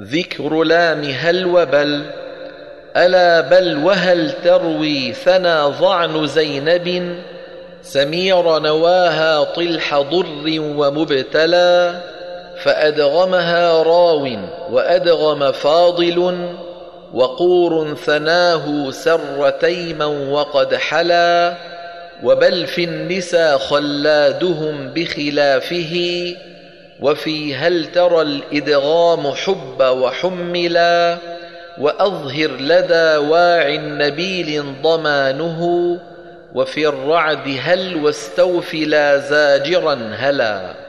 ذكر لام هل وبل. ألا بل وهل تروي ثنى ضعن زينب؟ سمير نواها طلح ضر ومبتلى فأدغمها راو وأدغم فاضل وقور ثناه سر تيما وقد حلا وبل في النسى خلادهم بخلافه وفي هل ترى الإدغام حب وحملا وأظهر لدى واع نبيل ضمانه وفي الرعد هل واستوفلا زاجرا هلا